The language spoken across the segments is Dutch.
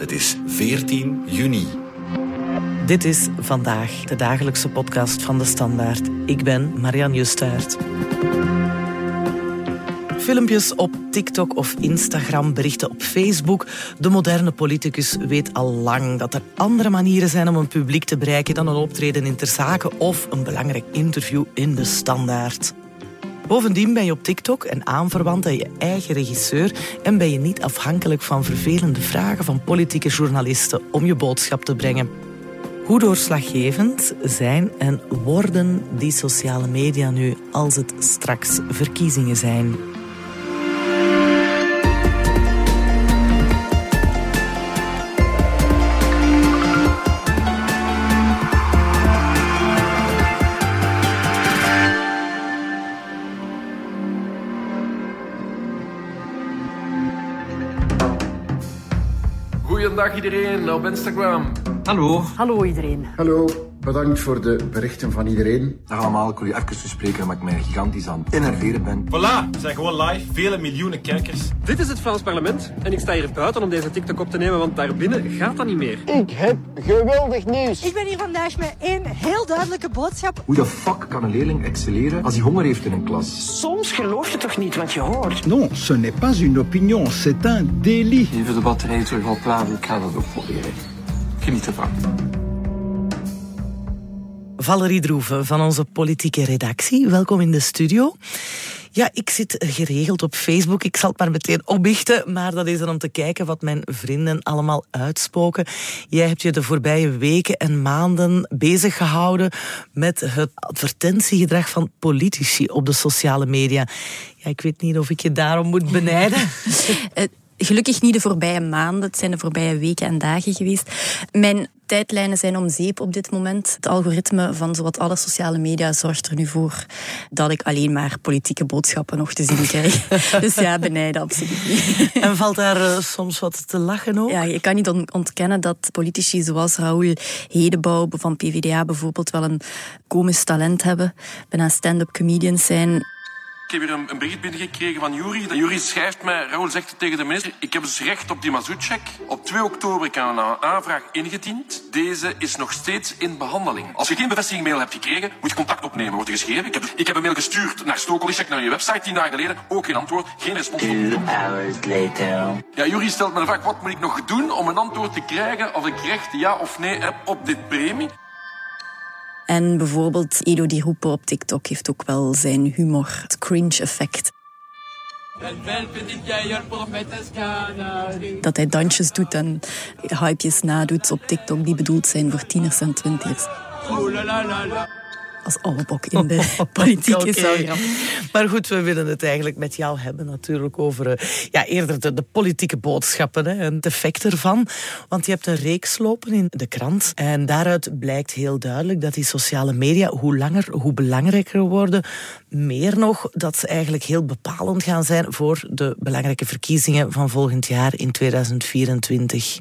Het is 14 juni. Dit is vandaag de dagelijkse podcast van de Standaard. Ik ben Marianne Justaert. Filmpjes op TikTok of Instagram, berichten op Facebook. De moderne politicus weet al lang dat er andere manieren zijn om een publiek te bereiken dan een optreden in ter zake of een belangrijk interview in de Standaard. Bovendien ben je op TikTok een aanverwant aan je eigen regisseur en ben je niet afhankelijk van vervelende vragen van politieke journalisten om je boodschap te brengen. Hoe doorslaggevend zijn en worden die sociale media nu als het straks verkiezingen zijn? Goeiedag iedereen op Instagram. Hallo. Hallo iedereen. Hallo. Bedankt voor de berichten van iedereen. Dag allemaal, ik wil je even spreken omdat ik mij gigantisch aan het innerveren ben. Voilà, we zijn gewoon live, vele miljoenen kijkers. Dit is het Vlaams parlement en ik sta hier buiten om deze TikTok op te nemen, want daarbinnen gaat dat niet meer. Ik heb geweldig nieuws. Ik ben hier vandaag met één heel duidelijke boodschap. Hoe de fuck kan een leerling excelleren als hij honger heeft in een klas? Soms geloof je toch niet wat je hoort? Non, ce n'est pas une opinion, c'est un délit. Even de batterij terug opladen, ik ga dat ook proberen. Geniet ervan. Valerie Droeven van onze politieke redactie. Welkom in de studio. Ja, ik zit geregeld op Facebook. Ik zal het maar meteen opbichten. Maar dat is dan om te kijken wat mijn vrienden allemaal uitspoken. Jij hebt je de voorbije weken en maanden bezig gehouden met het advertentiegedrag van politici op de sociale media. Ja, ik weet niet of ik je daarom moet benijden. Gelukkig niet de voorbije maanden, het zijn de voorbije weken en dagen geweest. Mijn tijdlijnen zijn om zeep op dit moment. Het algoritme van zowat alle sociale media zorgt er nu voor dat ik alleen maar politieke boodschappen nog te zien krijg. dus ja, benijden absoluut niet. En valt daar uh, soms wat te lachen ook? Ja, je kan niet ontkennen dat politici zoals Raoul Hedebouw van PvdA bijvoorbeeld wel een komisch talent hebben. Bijna stand-up comedians zijn. Ik heb hier een, een bericht binnengekregen van Jury. Jury schrijft mij, Raoul zegt tegen de minister, ik heb dus recht op die mazoetcheck. Op 2 oktober heb ik een aanvraag ingediend. Deze is nog steeds in behandeling. Als je geen bevestiging mail hebt gekregen, moet je contact opnemen, wordt er geschreven. Ik heb, ik heb een mail gestuurd naar Stokolicek, naar je website, tien dagen geleden. Ook geen antwoord, geen respons. Ja, Jury stelt me de vraag, wat moet ik nog doen om een antwoord te krijgen of ik recht ja of nee heb op dit premie? En bijvoorbeeld Edo Di Rupo op TikTok heeft ook wel zijn humor, het cringe-effect. Dat hij dansjes doet en hypejes nadoet op TikTok die bedoeld zijn voor tieners en twintigers. Als ouwebok in de politiek okay. is Maar goed, we willen het eigenlijk met jou hebben natuurlijk over ja, eerder de, de politieke boodschappen hè, en het effect ervan. Want je hebt een reeks lopen in de krant en daaruit blijkt heel duidelijk dat die sociale media hoe langer, hoe belangrijker worden. Meer nog dat ze eigenlijk heel bepalend gaan zijn voor de belangrijke verkiezingen van volgend jaar in 2024.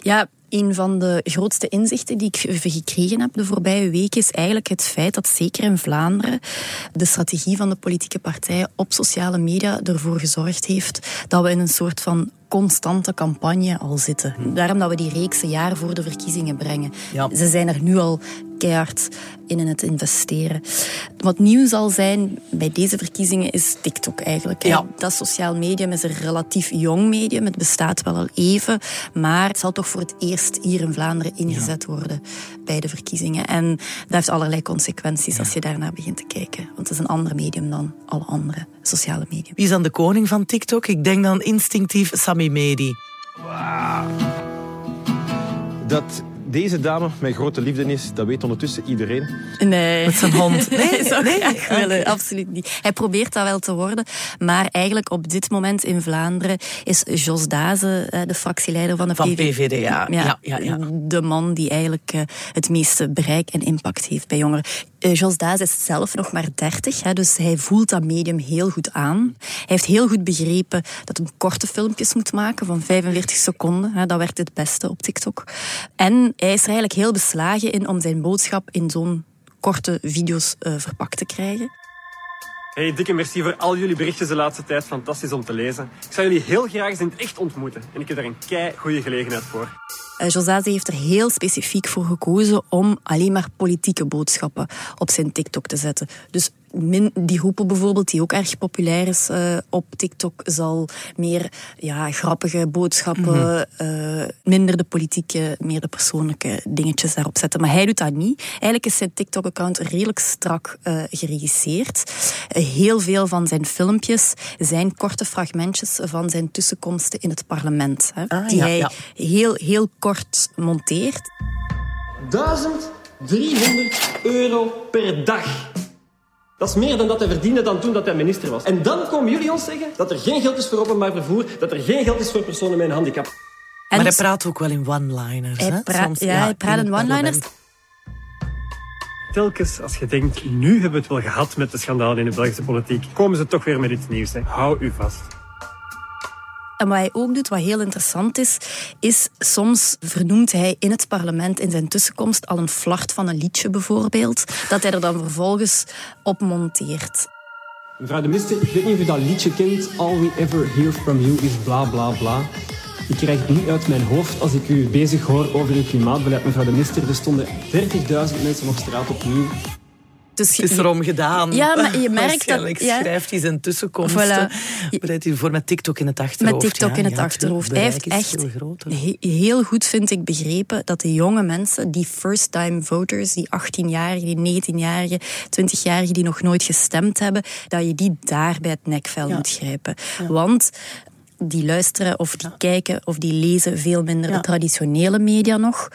Ja, een van de grootste inzichten die ik gekregen heb de voorbije weken is eigenlijk het feit dat zeker in Vlaanderen de strategie van de politieke partijen op sociale media ervoor gezorgd heeft dat we in een soort van constante campagne al zitten. Daarom dat we die reekse jaar voor de verkiezingen brengen. Ja. Ze zijn er nu al keihard in in het investeren. Wat nieuw zal zijn bij deze verkiezingen is TikTok eigenlijk. Ja. Dat sociaal medium is een relatief jong medium. Het bestaat wel al even, maar het zal toch voor het eerst hier in Vlaanderen ingezet ja. worden bij de verkiezingen. En dat heeft allerlei consequenties als je daarnaar begint te kijken. Want het is een ander medium dan alle andere sociale media. Wie is dan de koning van TikTok? Ik denk dan instinctief Sami Medi. Wow. Dat deze dame mijn grote liefde is, dat weet ondertussen iedereen. Nee. Met zijn hond. Nee, zou nee? willen. Absoluut niet. Hij probeert dat wel te worden. Maar eigenlijk op dit moment in Vlaanderen is Jos Daze de fractieleider van de van PVV. PVD. Ja. Ja, ja, ja. De man die eigenlijk het meeste bereik en impact heeft bij jongeren. Jos Daze is zelf nog maar 30, hè, dus hij voelt dat medium heel goed aan. Hij heeft heel goed begrepen dat hij korte filmpjes moet maken van 45 seconden. Hè, dat werkt het beste op TikTok. En hij is er eigenlijk heel beslagen in om zijn boodschap in zo'n korte video's uh, verpakt te krijgen. Hey, dikke merci voor al jullie berichtjes de laatste tijd. Fantastisch om te lezen. Ik zou jullie heel graag eens in het echt ontmoeten. En ik heb daar een kei goede gelegenheid voor. Uh, heeft er heel specifiek voor gekozen om alleen maar politieke boodschappen op zijn TikTok te zetten. Dus min, die roepen bijvoorbeeld, die ook erg populair is uh, op TikTok, zal meer ja, grappige boodschappen, mm -hmm. uh, minder de politieke, meer de persoonlijke dingetjes daarop zetten. Maar hij doet dat niet. Eigenlijk is zijn TikTok-account redelijk strak uh, geregisseerd. heel veel van zijn filmpjes zijn korte fragmentjes van zijn tussenkomsten in het parlement. Hè, ah, die ja, hij ja. heel, heel kort monteert. 1300 euro per dag. Dat is meer dan dat hij verdiende dan toen dat hij minister was. En dan komen jullie ons zeggen dat er geen geld is voor openbaar vervoer, dat er geen geld is voor personen met een handicap. En maar hij praat ook wel in one-liners. Hij, pra Soms, ja, ja, hij praat in one-liners. Telkens als je denkt, nu hebben we het wel gehad met de schandalen in de Belgische politiek, komen ze toch weer met iets nieuws. Hè. Hou u vast. En wat hij ook doet, wat heel interessant is, is soms vernoemt hij in het parlement in zijn tussenkomst al een flart van een liedje bijvoorbeeld, dat hij er dan vervolgens op monteert. Mevrouw de minister, ik weet niet of u dat liedje kent. All we ever hear from you is bla bla bla. Ik krijg het niet uit mijn hoofd als ik u bezig hoor over uw klimaatbeleid, mevrouw de minister. Er stonden 30.000 mensen op straat opnieuw. Dus het is erom gedaan. Ja, maar je merkt dat... Ja. schrijft hij zijn tussenkomsten. Voilà. Bereidt hij voor met TikTok in het achterhoofd. Met TikTok ja, in het ja, achterhoofd. Hij heeft echt heel goed, vind ik, begrepen dat de jonge mensen, die first-time voters, die 18-jarigen, die 19-jarigen, 20-jarigen die nog nooit gestemd hebben, dat je die daar bij het nekvel moet grijpen. Want die luisteren of die kijken of die lezen veel minder de traditionele media nog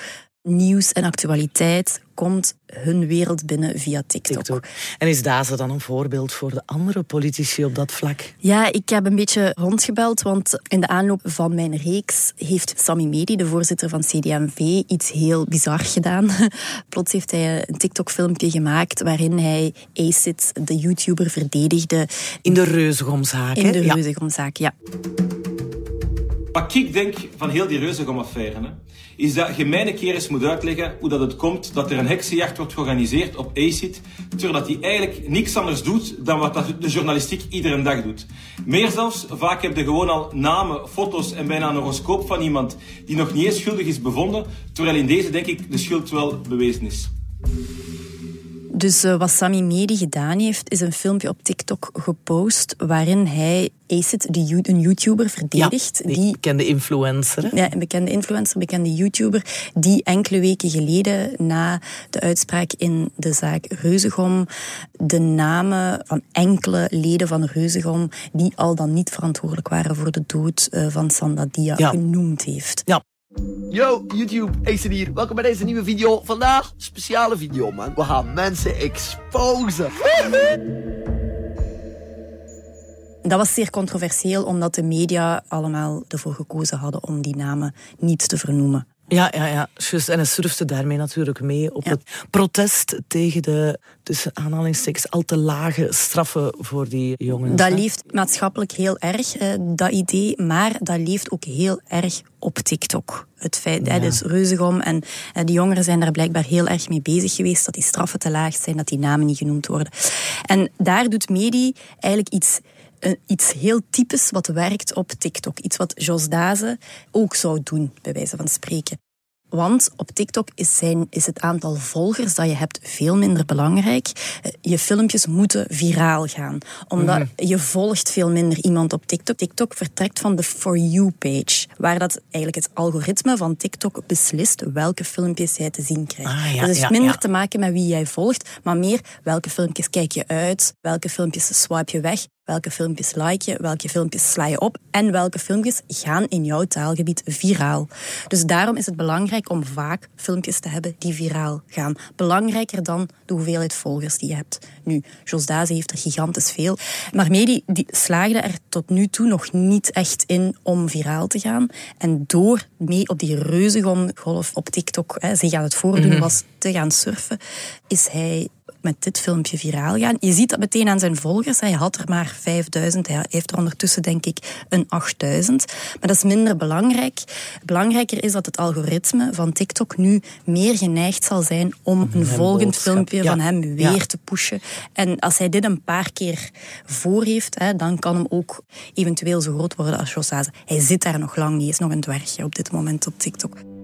nieuws en actualiteit komt hun wereld binnen via TikTok. TikTok. En is Daze dan een voorbeeld voor de andere politici op dat vlak? Ja, ik heb een beetje rondgebeld, want in de aanloop van mijn reeks heeft Sami Medi, de voorzitter van CDMV, iets heel bizar gedaan. Plots heeft hij een TikTok-filmpje gemaakt waarin hij ACID, de YouTuber, verdedigde. In de Reuzegomzaak, In de Reuzegomzaak, ja. Wat ik denk van heel die Reuzegom-affaire, is dat je een keer eens moet uitleggen hoe dat het komt dat er een heksenjacht wordt georganiseerd op ACID, terwijl hij eigenlijk niks anders doet dan wat de journalistiek iedere dag doet. Meer zelfs, vaak heb je gewoon al namen, foto's en bijna een horoscoop van iemand die nog niet eens schuldig is bevonden, terwijl in deze denk ik de schuld wel bewezen is. Dus uh, wat Sami Medi gedaan heeft, is een filmpje op TikTok gepost waarin hij Acid, die, een YouTuber, verdedigt. Ja, die bekende influencer. Hè? Ja, een bekende influencer, bekende YouTuber, die enkele weken geleden na de uitspraak in de zaak Reuzegom de namen van enkele leden van Reuzegom die al dan niet verantwoordelijk waren voor de dood uh, van Sandadia ja. genoemd heeft. Ja. Yo, YouTube, Ace hier. Welkom bij deze nieuwe video. Vandaag, speciale video, man. We gaan mensen exposen. Dat was zeer controversieel, omdat de media allemaal ervoor gekozen hadden om die namen niet te vernoemen. Ja, ja, ja. Just. En hij surfte daarmee natuurlijk mee op ja. het protest tegen de, tussen aanhalingstekens, al te lage straffen voor die jongens. Dat leeft maatschappelijk heel erg, dat idee, maar dat leeft ook heel erg op TikTok. Het feit, ja. dus Reuzegom en de jongeren zijn daar blijkbaar heel erg mee bezig geweest, dat die straffen te laag zijn, dat die namen niet genoemd worden. En daar doet Medi eigenlijk iets iets heel typisch wat werkt op TikTok. Iets wat Jos Daze ook zou doen, bij wijze van spreken. Want op TikTok is, zijn, is het aantal volgers dat je hebt veel minder belangrijk. Je filmpjes moeten viraal gaan. Omdat mm. je volgt veel minder iemand op TikTok. TikTok vertrekt van de For You-page. Waar dat eigenlijk het algoritme van TikTok beslist welke filmpjes jij te zien krijgt. Ah, ja, het is ja, minder ja. te maken met wie jij volgt, maar meer welke filmpjes kijk je uit, welke filmpjes swipe je weg, welke filmpjes like je, welke filmpjes sla je op en welke filmpjes gaan in jouw taalgebied viraal. Dus daarom is het belangrijk om vaak filmpjes te hebben die viraal gaan. Belangrijker dan de hoeveelheid volgers die je hebt. Nu, Jos Daze heeft er gigantisch veel, maar Medi die slaagde er tot nu toe nog niet echt in om viraal te gaan. En door mee op die reuzegom golf op TikTok hè, zich aan het voordoen was te gaan surfen, is hij met dit filmpje viraal gaan. Je ziet dat meteen aan zijn volgers. Hij had er maar 5000, hij heeft er ondertussen denk ik een 8000. Maar dat is minder belangrijk. Belangrijker is dat het algoritme van TikTok nu meer geneigd zal zijn om een volgend filmpje van hem weer te pushen. En als hij dit een paar keer voor heeft, hè, dan kan hem ook eventueel zo groot worden als Jossaze. Hij zit daar nog lang niet, is nog een dwergje op dit moment op TikTok.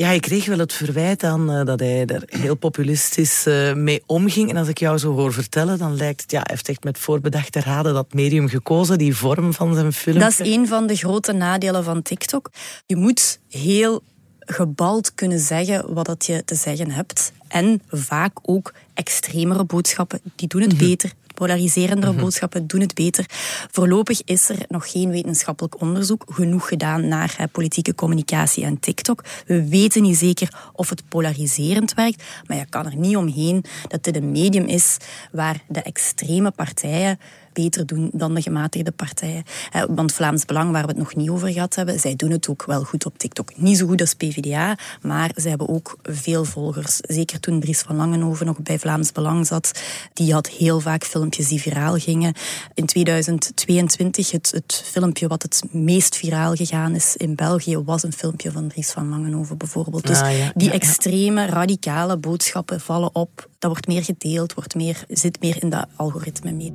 Ja, ik kreeg wel het verwijt aan uh, dat hij er heel populistisch uh, mee omging. En als ik jou zo hoor vertellen, dan lijkt het, ja, hij heeft echt met voorbedachte raden dat medium gekozen, die vorm van zijn film. Dat is een van de grote nadelen van TikTok. Je moet heel gebald kunnen zeggen wat dat je te zeggen hebt. En vaak ook extremere boodschappen, die doen het mm -hmm. beter polariserendere mm-hmm. boodschappen doen het beter. Voorlopig is er nog geen wetenschappelijk onderzoek genoeg gedaan naar hè, politieke communicatie en TikTok. We weten niet zeker of het polariserend werkt, maar je kan er niet omheen dat dit een medium is waar de extreme partijen beter doen dan de gematigde partijen. Want Vlaams Belang, waar we het nog niet over gehad hebben, zij doen het ook wel goed op TikTok. Niet zo goed als PvdA, maar zij hebben ook veel volgers. Zeker toen Dries van Langenhoven nog bij Vlaams Belang zat, die had heel vaak filmpjes die viraal gingen. In 2022, het, het filmpje wat het meest viraal gegaan is in België, was een filmpje van Dries van Langenhoven bijvoorbeeld. Dus Ah, ja, die extreme, radicale boodschappen vallen op. Dat wordt meer gedeeld, wordt meer, zit meer in dat algoritme mee.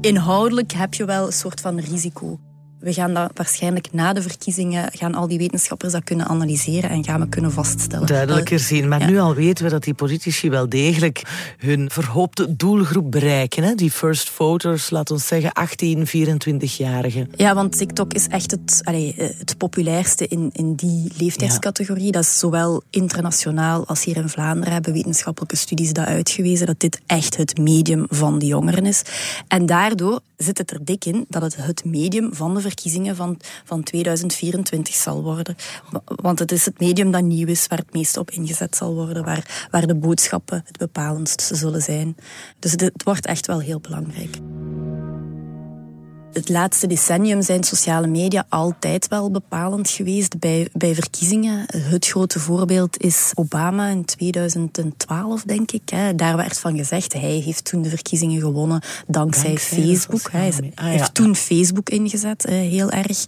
Inhoudelijk heb je wel een soort van risico. We gaan dat waarschijnlijk na de verkiezingen, gaan al die wetenschappers dat kunnen analyseren en gaan we kunnen vaststellen. Duidelijker Dat- zien. Maar Ja. nu al weten we dat die politici wel degelijk hun verhoopte doelgroep bereiken. Hè? Die first voters, laten we zeggen 18, 24-jarigen. Ja, want TikTok is echt het, allee, eh, het populairste in, in die leeftijdscategorie. Dat is zowel internationaal als hier in Vlaanderen hebben wetenschappelijke studies dat uitgewezen, dat dit echt het medium van de jongeren is. En daardoor zit het er dik in dat het het medium van de verkiezingen van, van 2024 zal worden. Wa- Want het is het medium dat nieuw is, waar het meest op ingezet zal worden, waar, waar de boodschappen het bepalendst zullen zijn. Dus het wordt echt wel heel belangrijk. Het laatste decennium zijn sociale media altijd wel bepalend geweest bij, bij verkiezingen. Het grote voorbeeld is Obama in 2012, denk ik. Hè. Daar werd van gezegd, hij heeft toen de verkiezingen gewonnen dankzij, Dankzij Facebook. Hij heeft toen Facebook ingezet, heel erg.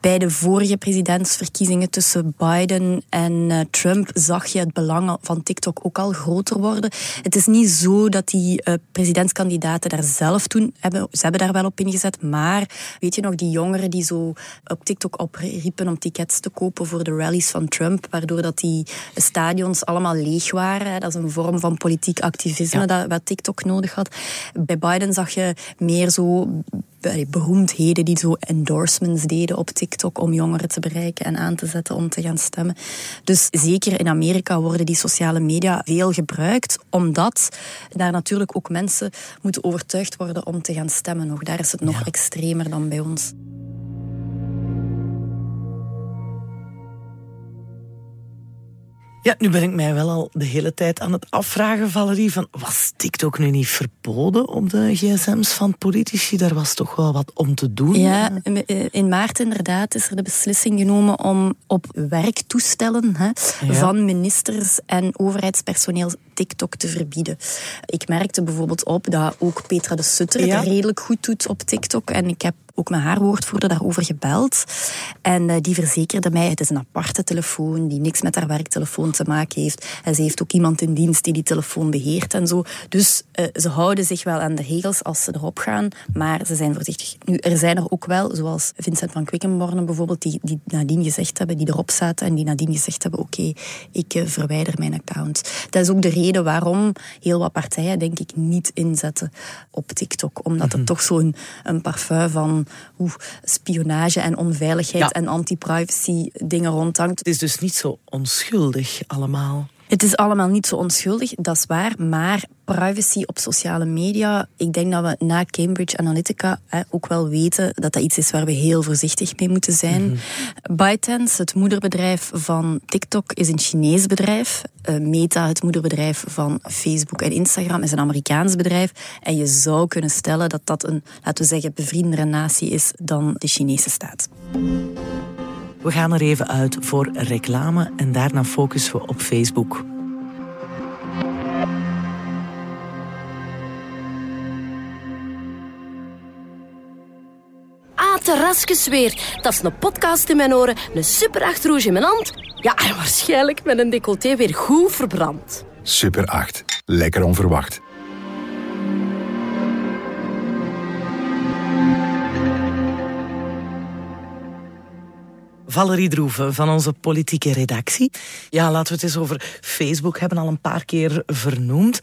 Bij de vorige presidentsverkiezingen tussen Biden en eh, Trump zag je het belang van TikTok ook al groter worden. Het is niet zo dat die eh, presidentskandidaten daar zelf toen hebben, ze hebben daar wel op ingezet, maar weet je nog, die jongeren die zo op TikTok opriepen om tickets te kopen voor de rallies van Trump, waardoor dat die stadions allemaal leeg waren. Dat is een vorm van politiek activisme dat wat TikTok nodig had. Bij Biden zag je meer zo beroemdheden die zo endorsements deden op TikTok om jongeren te bereiken en aan te zetten om te gaan stemmen. Dus zeker in Amerika worden die sociale media veel gebruikt, omdat daar natuurlijk ook mensen moeten overtuigd worden om te gaan stemmen. Nog daar is het nog extremer dan bij ons. Ja, nu ben ik mij wel al de hele tijd aan het afvragen, Valerie, van was TikTok nu niet verboden op de gsm's van politici? Daar was toch wel wat om te doen? Ja, in maart inderdaad is er de beslissing genomen om op werktoestellen hè, Ja. van ministers en overheidspersoneel TikTok te verbieden. Ik merkte bijvoorbeeld op dat ook Petra de Sutter Ja. het redelijk goed doet op TikTok. En ik heb ook met haar woordvoerder daarover gebeld. En eh, die verzekerde mij, het is een aparte telefoon die niks met haar werktelefoon te maken heeft. En ze heeft ook iemand in dienst die die telefoon beheert en zo. Dus eh, ze houden zich wel aan de regels als ze erop gaan, maar ze zijn voorzichtig. Nu, er zijn er ook wel, zoals Vincent van Quickenborne bijvoorbeeld, die, die nadien gezegd hebben, die erop zaten en die nadien gezegd hebben, oké, ik eh, verwijder mijn account. Dat is ook de reden waarom heel wat partijen, denk ik, niet inzetten op TikTok. Omdat het toch zo'n een parfum van oeh, spionage en onveiligheid Ja. en anti-privacy dingen rondhangt. Het is dus niet zo onschuldig allemaal. Het is allemaal niet zo onschuldig, dat is waar. Maar privacy op sociale media, ik denk dat we na Cambridge Analytica hè, ook wel weten dat dat iets is waar we heel voorzichtig mee moeten zijn. ByteDance, het moederbedrijf van TikTok, is een Chinees bedrijf. Eh, Meta, het moederbedrijf van Facebook en Instagram, is een Amerikaans bedrijf. En je zou kunnen stellen dat dat een, laten we zeggen, bevriendere natie is dan de Chinese staat. We gaan er even uit voor reclame en daarna focussen we op Facebook. Ah, weer. Dat is een podcast in mijn oren, een super acht rouge in mijn hand. Ja, en waarschijnlijk met een decolleté weer goed verbrand. Super 8. Lekker onverwacht. Valerie Droeven van onze politieke redactie. Ja, laten we het eens over Facebook hebben, al een paar keer vernoemd.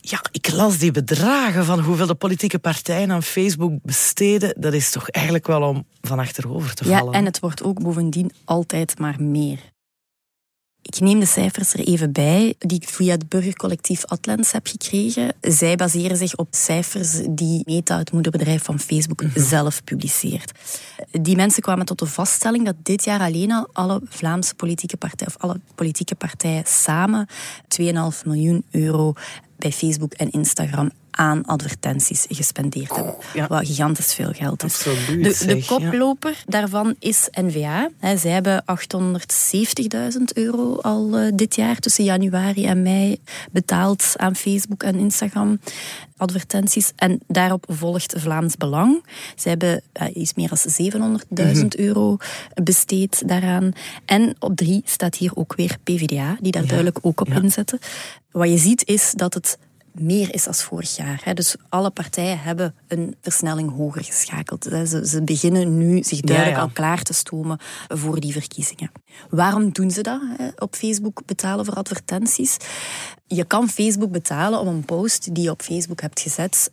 Ja, ik las die bedragen van hoeveel de politieke partijen aan Facebook besteden. Dat is toch eigenlijk wel om van achterover te vallen. Ja, en het wordt ook bovendien altijd maar meer. Ik neem de cijfers er even bij, die ik via het burgercollectief Atlans heb gekregen. Zij baseren zich op cijfers die Meta, het moederbedrijf van Facebook, mhm. zelf publiceert. Die mensen kwamen tot de vaststelling dat dit jaar alleen al alle Vlaamse politieke partijen, of alle politieke partijen samen 2,5 miljoen euro bij Facebook en Instagram aan advertenties gespendeerd hebben. Oh, Wat gigantisch veel geld is. de, de koploper daarvan is NVA. Zij hebben 870.000 euro al uh, dit jaar tussen januari en mei betaald aan Facebook en Instagram advertenties. En daarop volgt Vlaams Belang. Zij hebben uh, iets meer dan 700.000 mhm. euro besteed daaraan. En op drie staat hier ook weer PvdA, die daar duidelijk ook op inzetten. Wat je ziet is dat het meer is als vorig jaar. Dus alle partijen hebben een versnelling hoger geschakeld. Ze, ze beginnen nu zich duidelijk al klaar te stomen voor die verkiezingen. Waarom doen ze dat? Op Facebook betalen voor advertenties. Je kan Facebook betalen om een post die je op Facebook hebt gezet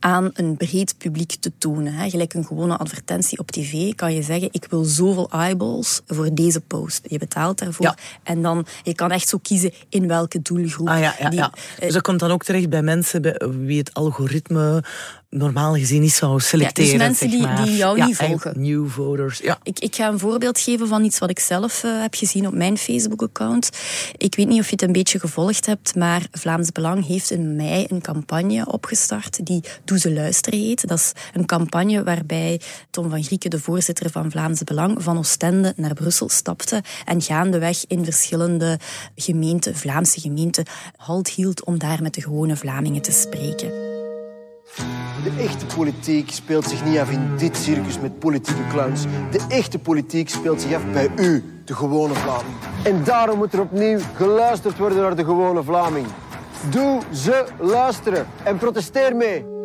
aan een breed publiek te tonen. Hè. Gelijk een gewone advertentie op tv kan je zeggen, ik wil zoveel eyeballs voor deze post. Je betaalt daarvoor. En dan, je kan echt zo kiezen in welke doelgroep. Ah, ja, ja, die, ja. Dus dat komt dan ook terecht bij mensen bij wie het algoritme normaal gezien niet zou selecteren. Ja, dus mensen die, die jou niet volgen. New voters. Ja. Ik, ik ga een voorbeeld geven van iets wat ik zelf uh, heb gezien op mijn Facebook-account. Ik weet niet of je het een beetje gevolgd hebt, maar Vlaams Belang heeft in mei een campagne opgestart die Doe ze luisteren heet. Dat is een campagne waarbij Tom van Grieken, de voorzitter van Vlaams Belang, van Oostende naar Brussel stapte en gaandeweg in verschillende gemeenten, Vlaamse gemeenten, halt hield om daar met de gewone Vlamingen te spreken. De echte politiek speelt zich niet af in dit circus met politieke clowns. De echte politiek speelt zich af bij u, de gewone Vlaming. En daarom moet er opnieuw geluisterd worden naar de gewone Vlaming. Doe ze luisteren en protesteer mee.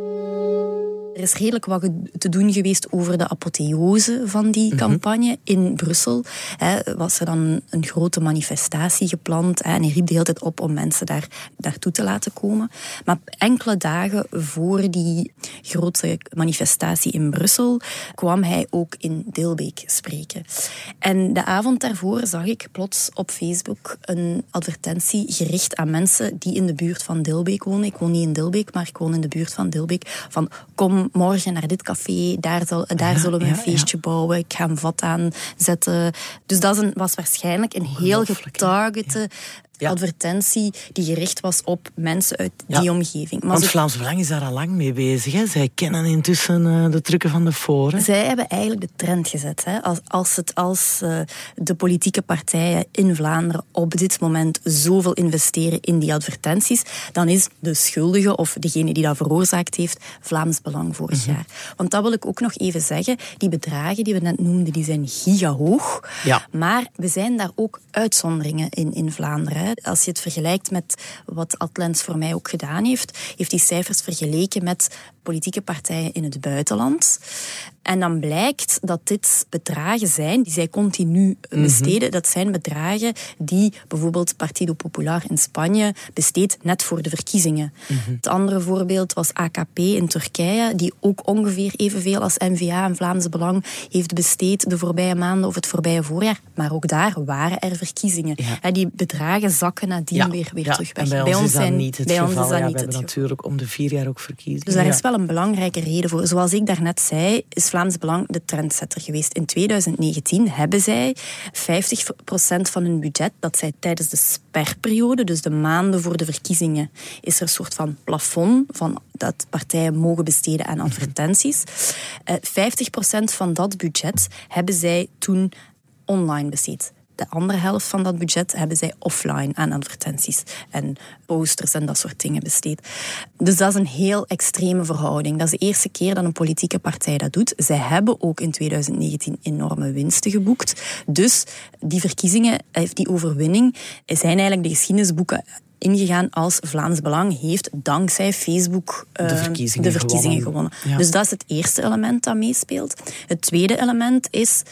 Er is redelijk wat te doen geweest over de apotheose van die mhm. campagne. In Brussel hè, was er dan een grote manifestatie gepland. Hè, en hij riep de hele tijd op om mensen daar naartoe te laten komen. Maar enkele dagen voor die grote manifestatie in Brussel kwam hij ook in Dilbeek spreken. En de avond daarvoor zag ik plots op Facebook een advertentie gericht aan mensen die in de buurt van Dilbeek wonen. Ik woon niet in Dilbeek, maar ik woon in de buurt van Dilbeek. Van kom morgen naar dit café, daar, zal, daar zullen we een feestje bouwen, ik ga een vat aanzetten. Dus dat was waarschijnlijk een heel getargete advertentie die gericht was op mensen uit die omgeving. Maar Want Vlaams Belang is daar al lang mee bezig. Hè? Zij kennen intussen uh, de trucken van de foren. Zij hebben eigenlijk de trend gezet. Hè? Als, als, het, als uh, de politieke partijen in Vlaanderen op dit moment zoveel investeren in die advertenties, dan is de schuldige of degene die dat veroorzaakt heeft Vlaams Belang vorig mhm. jaar. Want dat wil ik ook nog even zeggen. Die bedragen die we net noemden, die zijn gigahoog. Ja. Maar we zijn daar ook uitzonderingen in, in Vlaanderen. Als je het vergelijkt met wat Atlens voor mij ook gedaan heeft, heeft die cijfers vergeleken met politieke partijen in het buitenland. En dan blijkt dat dit bedragen zijn die zij continu mhm. besteden. Dat zijn bedragen die bijvoorbeeld Partido Popular in Spanje besteedt net voor de verkiezingen. Mhm. Het andere voorbeeld was AKP in Turkije, die ook ongeveer evenveel als NVA en Vlaamse Belang heeft besteed de voorbije maanden of het voorbije voorjaar. Maar ook daar waren er verkiezingen. Die bedragen zakken nadien weer, weer terug weg. bij, ons, is dat zijn, niet het bij geval. Ons is dat niet we hebben natuurlijk om de vier jaar ook verkiezingen. Dus daar is wel een belangrijke reden voor. Zoals ik daarnet zei, is Vlaams Belang de trendsetter geweest. In 2019 hebben zij 50% van hun budget dat zij tijdens de sperperiode, dus de maanden voor de verkiezingen, is er een soort van plafond van dat partijen mogen besteden aan advertenties. 50% eh, van dat budget hebben zij toen online besteed de andere helft van dat budget hebben zij offline aan advertenties en posters en dat soort dingen besteed. Dus dat is een heel extreme verhouding. Dat is de eerste keer dat een politieke partij dat doet. Zij hebben ook in 2019 enorme winsten geboekt. Dus die verkiezingen, eh, die overwinning, zijn eigenlijk de geschiedenisboeken ingegaan als Vlaams Belang heeft dankzij Facebook uh, de verkiezingen, de verkiezingen gewonnen. gewonnen. Dus dat is het eerste element dat meespeelt. Het tweede element is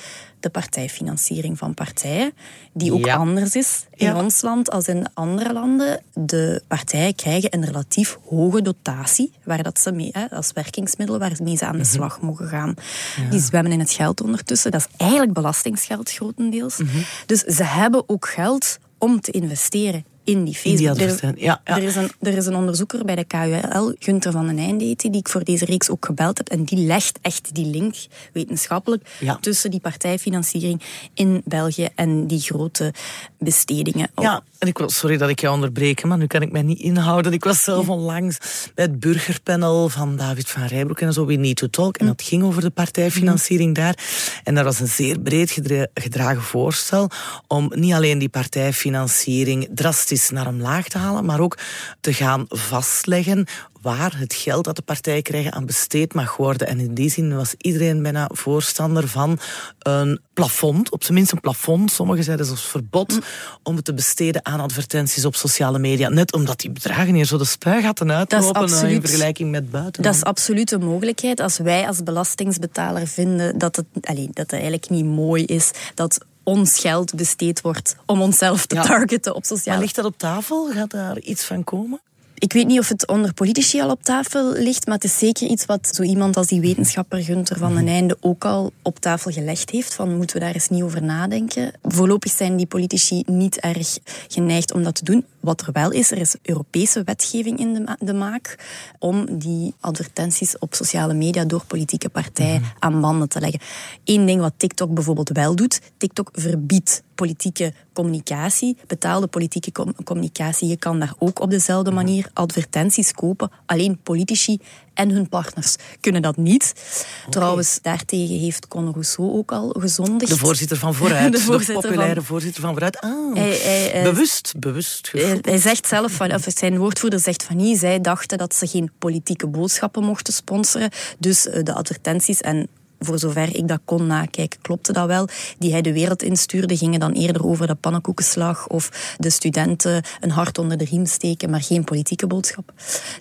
de partijfinanciering van partijen, die ook anders is in ja. ons land als in andere landen. De partijen krijgen een relatief hoge dotatie, waar dat ze mee, hè, als werkingsmiddel waarmee ze aan de slag mogen gaan. Ja. Die zwemmen in het geld ondertussen. Dat is eigenlijk belastingsgeld grotendeels. -hmm. Dus ze hebben ook geld om te investeren in die Facebook. In die er, ja, ja. Er, is een, er is een onderzoeker bij de KUL, Gunther van den Einde heet die, die ik voor deze reeks ook gebeld heb. En die legt echt die link, wetenschappelijk, ja. tussen die partijfinanciering in België en die grote bestedingen. Ja, en ik was, sorry dat ik jou onderbreek, maar nu kan ik mij niet inhouden. Ik was zelf onlangs bij het burgerpanel van David van Rijbroek en zo, We Need to Talk. En dat ging over de partijfinanciering daar. En daar was een zeer breed gedragen voorstel om niet alleen die partijfinanciering drastisch naar omlaag te halen, maar ook te gaan vastleggen waar het geld dat de partijen krijgen aan besteed mag worden. En in die zin was iedereen bijna voorstander van een plafond, op zijn minst een plafond, sommigen zeiden zelfs verbod, om het te besteden aan advertenties op sociale media. Net omdat die bedragen hier zo de spuigaten uitlopen absoluut, in vergelijking met buiten. Dat is absoluut een mogelijkheid. Als wij als belastingsbetaler vinden dat het, allez, dat het eigenlijk niet mooi is dat ons geld besteed wordt om onszelf te ja. targeten op sociale... Maar ligt dat op tafel? Gaat daar iets van komen? Ik weet niet of het onder politici al op tafel ligt, maar het is zeker iets wat zo iemand als die wetenschapper Gunther van den Einde ook al op tafel gelegd heeft. Van moeten we daar eens niet over nadenken? Voorlopig zijn die politici niet erg geneigd om dat te doen. Wat er wel is, er is Europese wetgeving in de, de maak om die advertenties op sociale media door politieke partijen mm. aan banden te leggen. Eén ding wat TikTok bijvoorbeeld wel doet, TikTok verbiedt politieke communicatie, betaalde politieke com communicatie. Je kan daar ook op dezelfde manier advertenties kopen. Alleen politici en hun partners kunnen dat niet. Okay. Trouwens, daartegen heeft Conor Rousseau ook al gezondigd. De voorzitter van Vooruit, de, voorzitter de populaire van... voorzitter van Vooruit. Ah, hij, hij, bewust, bewust. Hij, hij, zegt zelf, van, of zijn woordvoerder zegt van niet, zij dachten dat ze geen politieke boodschappen mochten sponsoren. Dus uh, de advertenties en voor zover ik dat kon nakijken, klopte dat wel. Die hij de wereld instuurde, gingen dan eerder over de pannenkoekenslag of de studenten een hart onder de riem steken, maar geen politieke boodschap.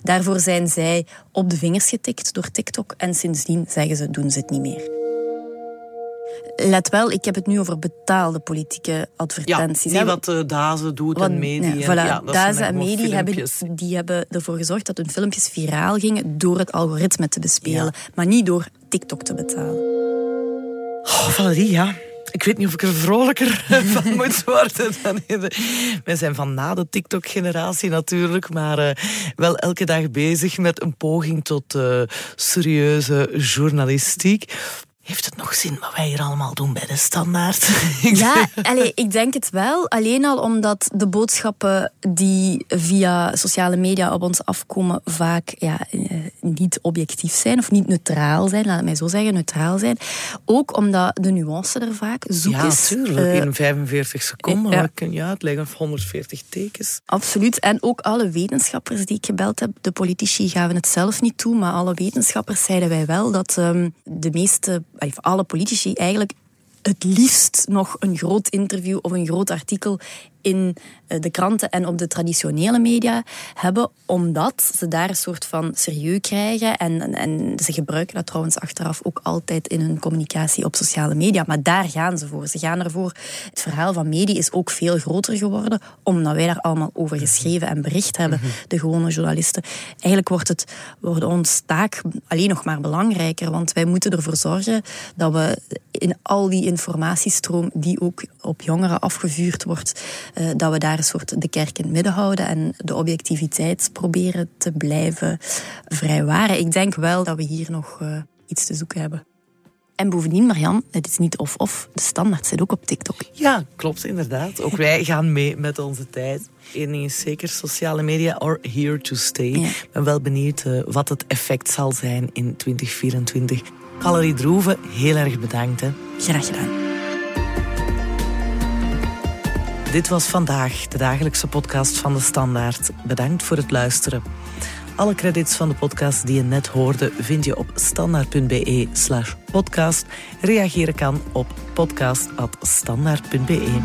Daarvoor zijn zij op de vingers getikt door TikTok en sindsdien zeggen ze, doen ze het niet meer. Let wel, ik heb het nu over betaalde politieke advertenties. Ja, niet wat uh, Dazen doet en Medi. Nee, voilà, ja, Dazen en Medi hebben, die hebben ervoor gezorgd dat hun filmpjes viraal gingen door het algoritme te bespelen. Ja. Maar niet door TikTok te betalen. Oh, Valerie, ja. Ik weet niet of ik er vrolijker van moet worden. Dan Wij zijn van na de TikTok-generatie natuurlijk, maar uh, wel elke dag bezig met een poging tot uh, serieuze journalistiek. Heeft het nog zin wat wij hier allemaal doen bij de standaard? Ja, ik denk het wel. Alleen al omdat de boodschappen die via sociale media op ons afkomen vaak ja, eh, niet objectief zijn of niet neutraal zijn, laat het mij zo zeggen, neutraal zijn. Ook omdat de nuance er vaak zoek ja, is. Ja, natuurlijk. Uh, in 45 seconden ja. kun je uitleggen of 140 tekens. Absoluut. En ook alle wetenschappers die ik gebeld heb, de politici gaven het zelf niet toe, maar alle wetenschappers zeiden wij wel dat um, de meeste alle politici eigenlijk het liefst nog een groot interview of een groot artikel in eh, de kranten en op de traditionele media hebben, omdat ze daar een soort van serieus krijgen. En, en ze gebruiken dat trouwens achteraf ook altijd in hun communicatie op sociale media. Maar daar gaan ze voor. Ze gaan ervoor. Het verhaal van media is ook veel groter geworden, omdat wij daar allemaal over geschreven en bericht hebben, de gewone journalisten. Eigenlijk wordt, het, wordt ons taak alleen nog maar belangrijker, want wij moeten ervoor zorgen dat we in al die informatiestroom die ook op jongeren afgevuurd wordt, uh, dat we daar een soort de kerk in het midden houden en de objectiviteit proberen te blijven vrijwaren. Ik denk wel dat we hier nog uh, iets te zoeken hebben. En bovendien, Marian, het is niet of-of. De standaard zit ook op TikTok. Ja, klopt, inderdaad. Ook wij gaan mee met onze tijd. Eén ding is zeker, sociale media are here to stay. Ik ja. ben wel benieuwd uh, wat het effect zal zijn in 2024. Valerie Droeven, heel erg bedankt. Hè. Graag gedaan. Dit was vandaag de dagelijkse podcast van de Standaard. Bedankt voor het luisteren. Alle credits van de podcast die je net hoorde vind je op standaard.be slash podcast. Reageren kan op podcast.standaard.be.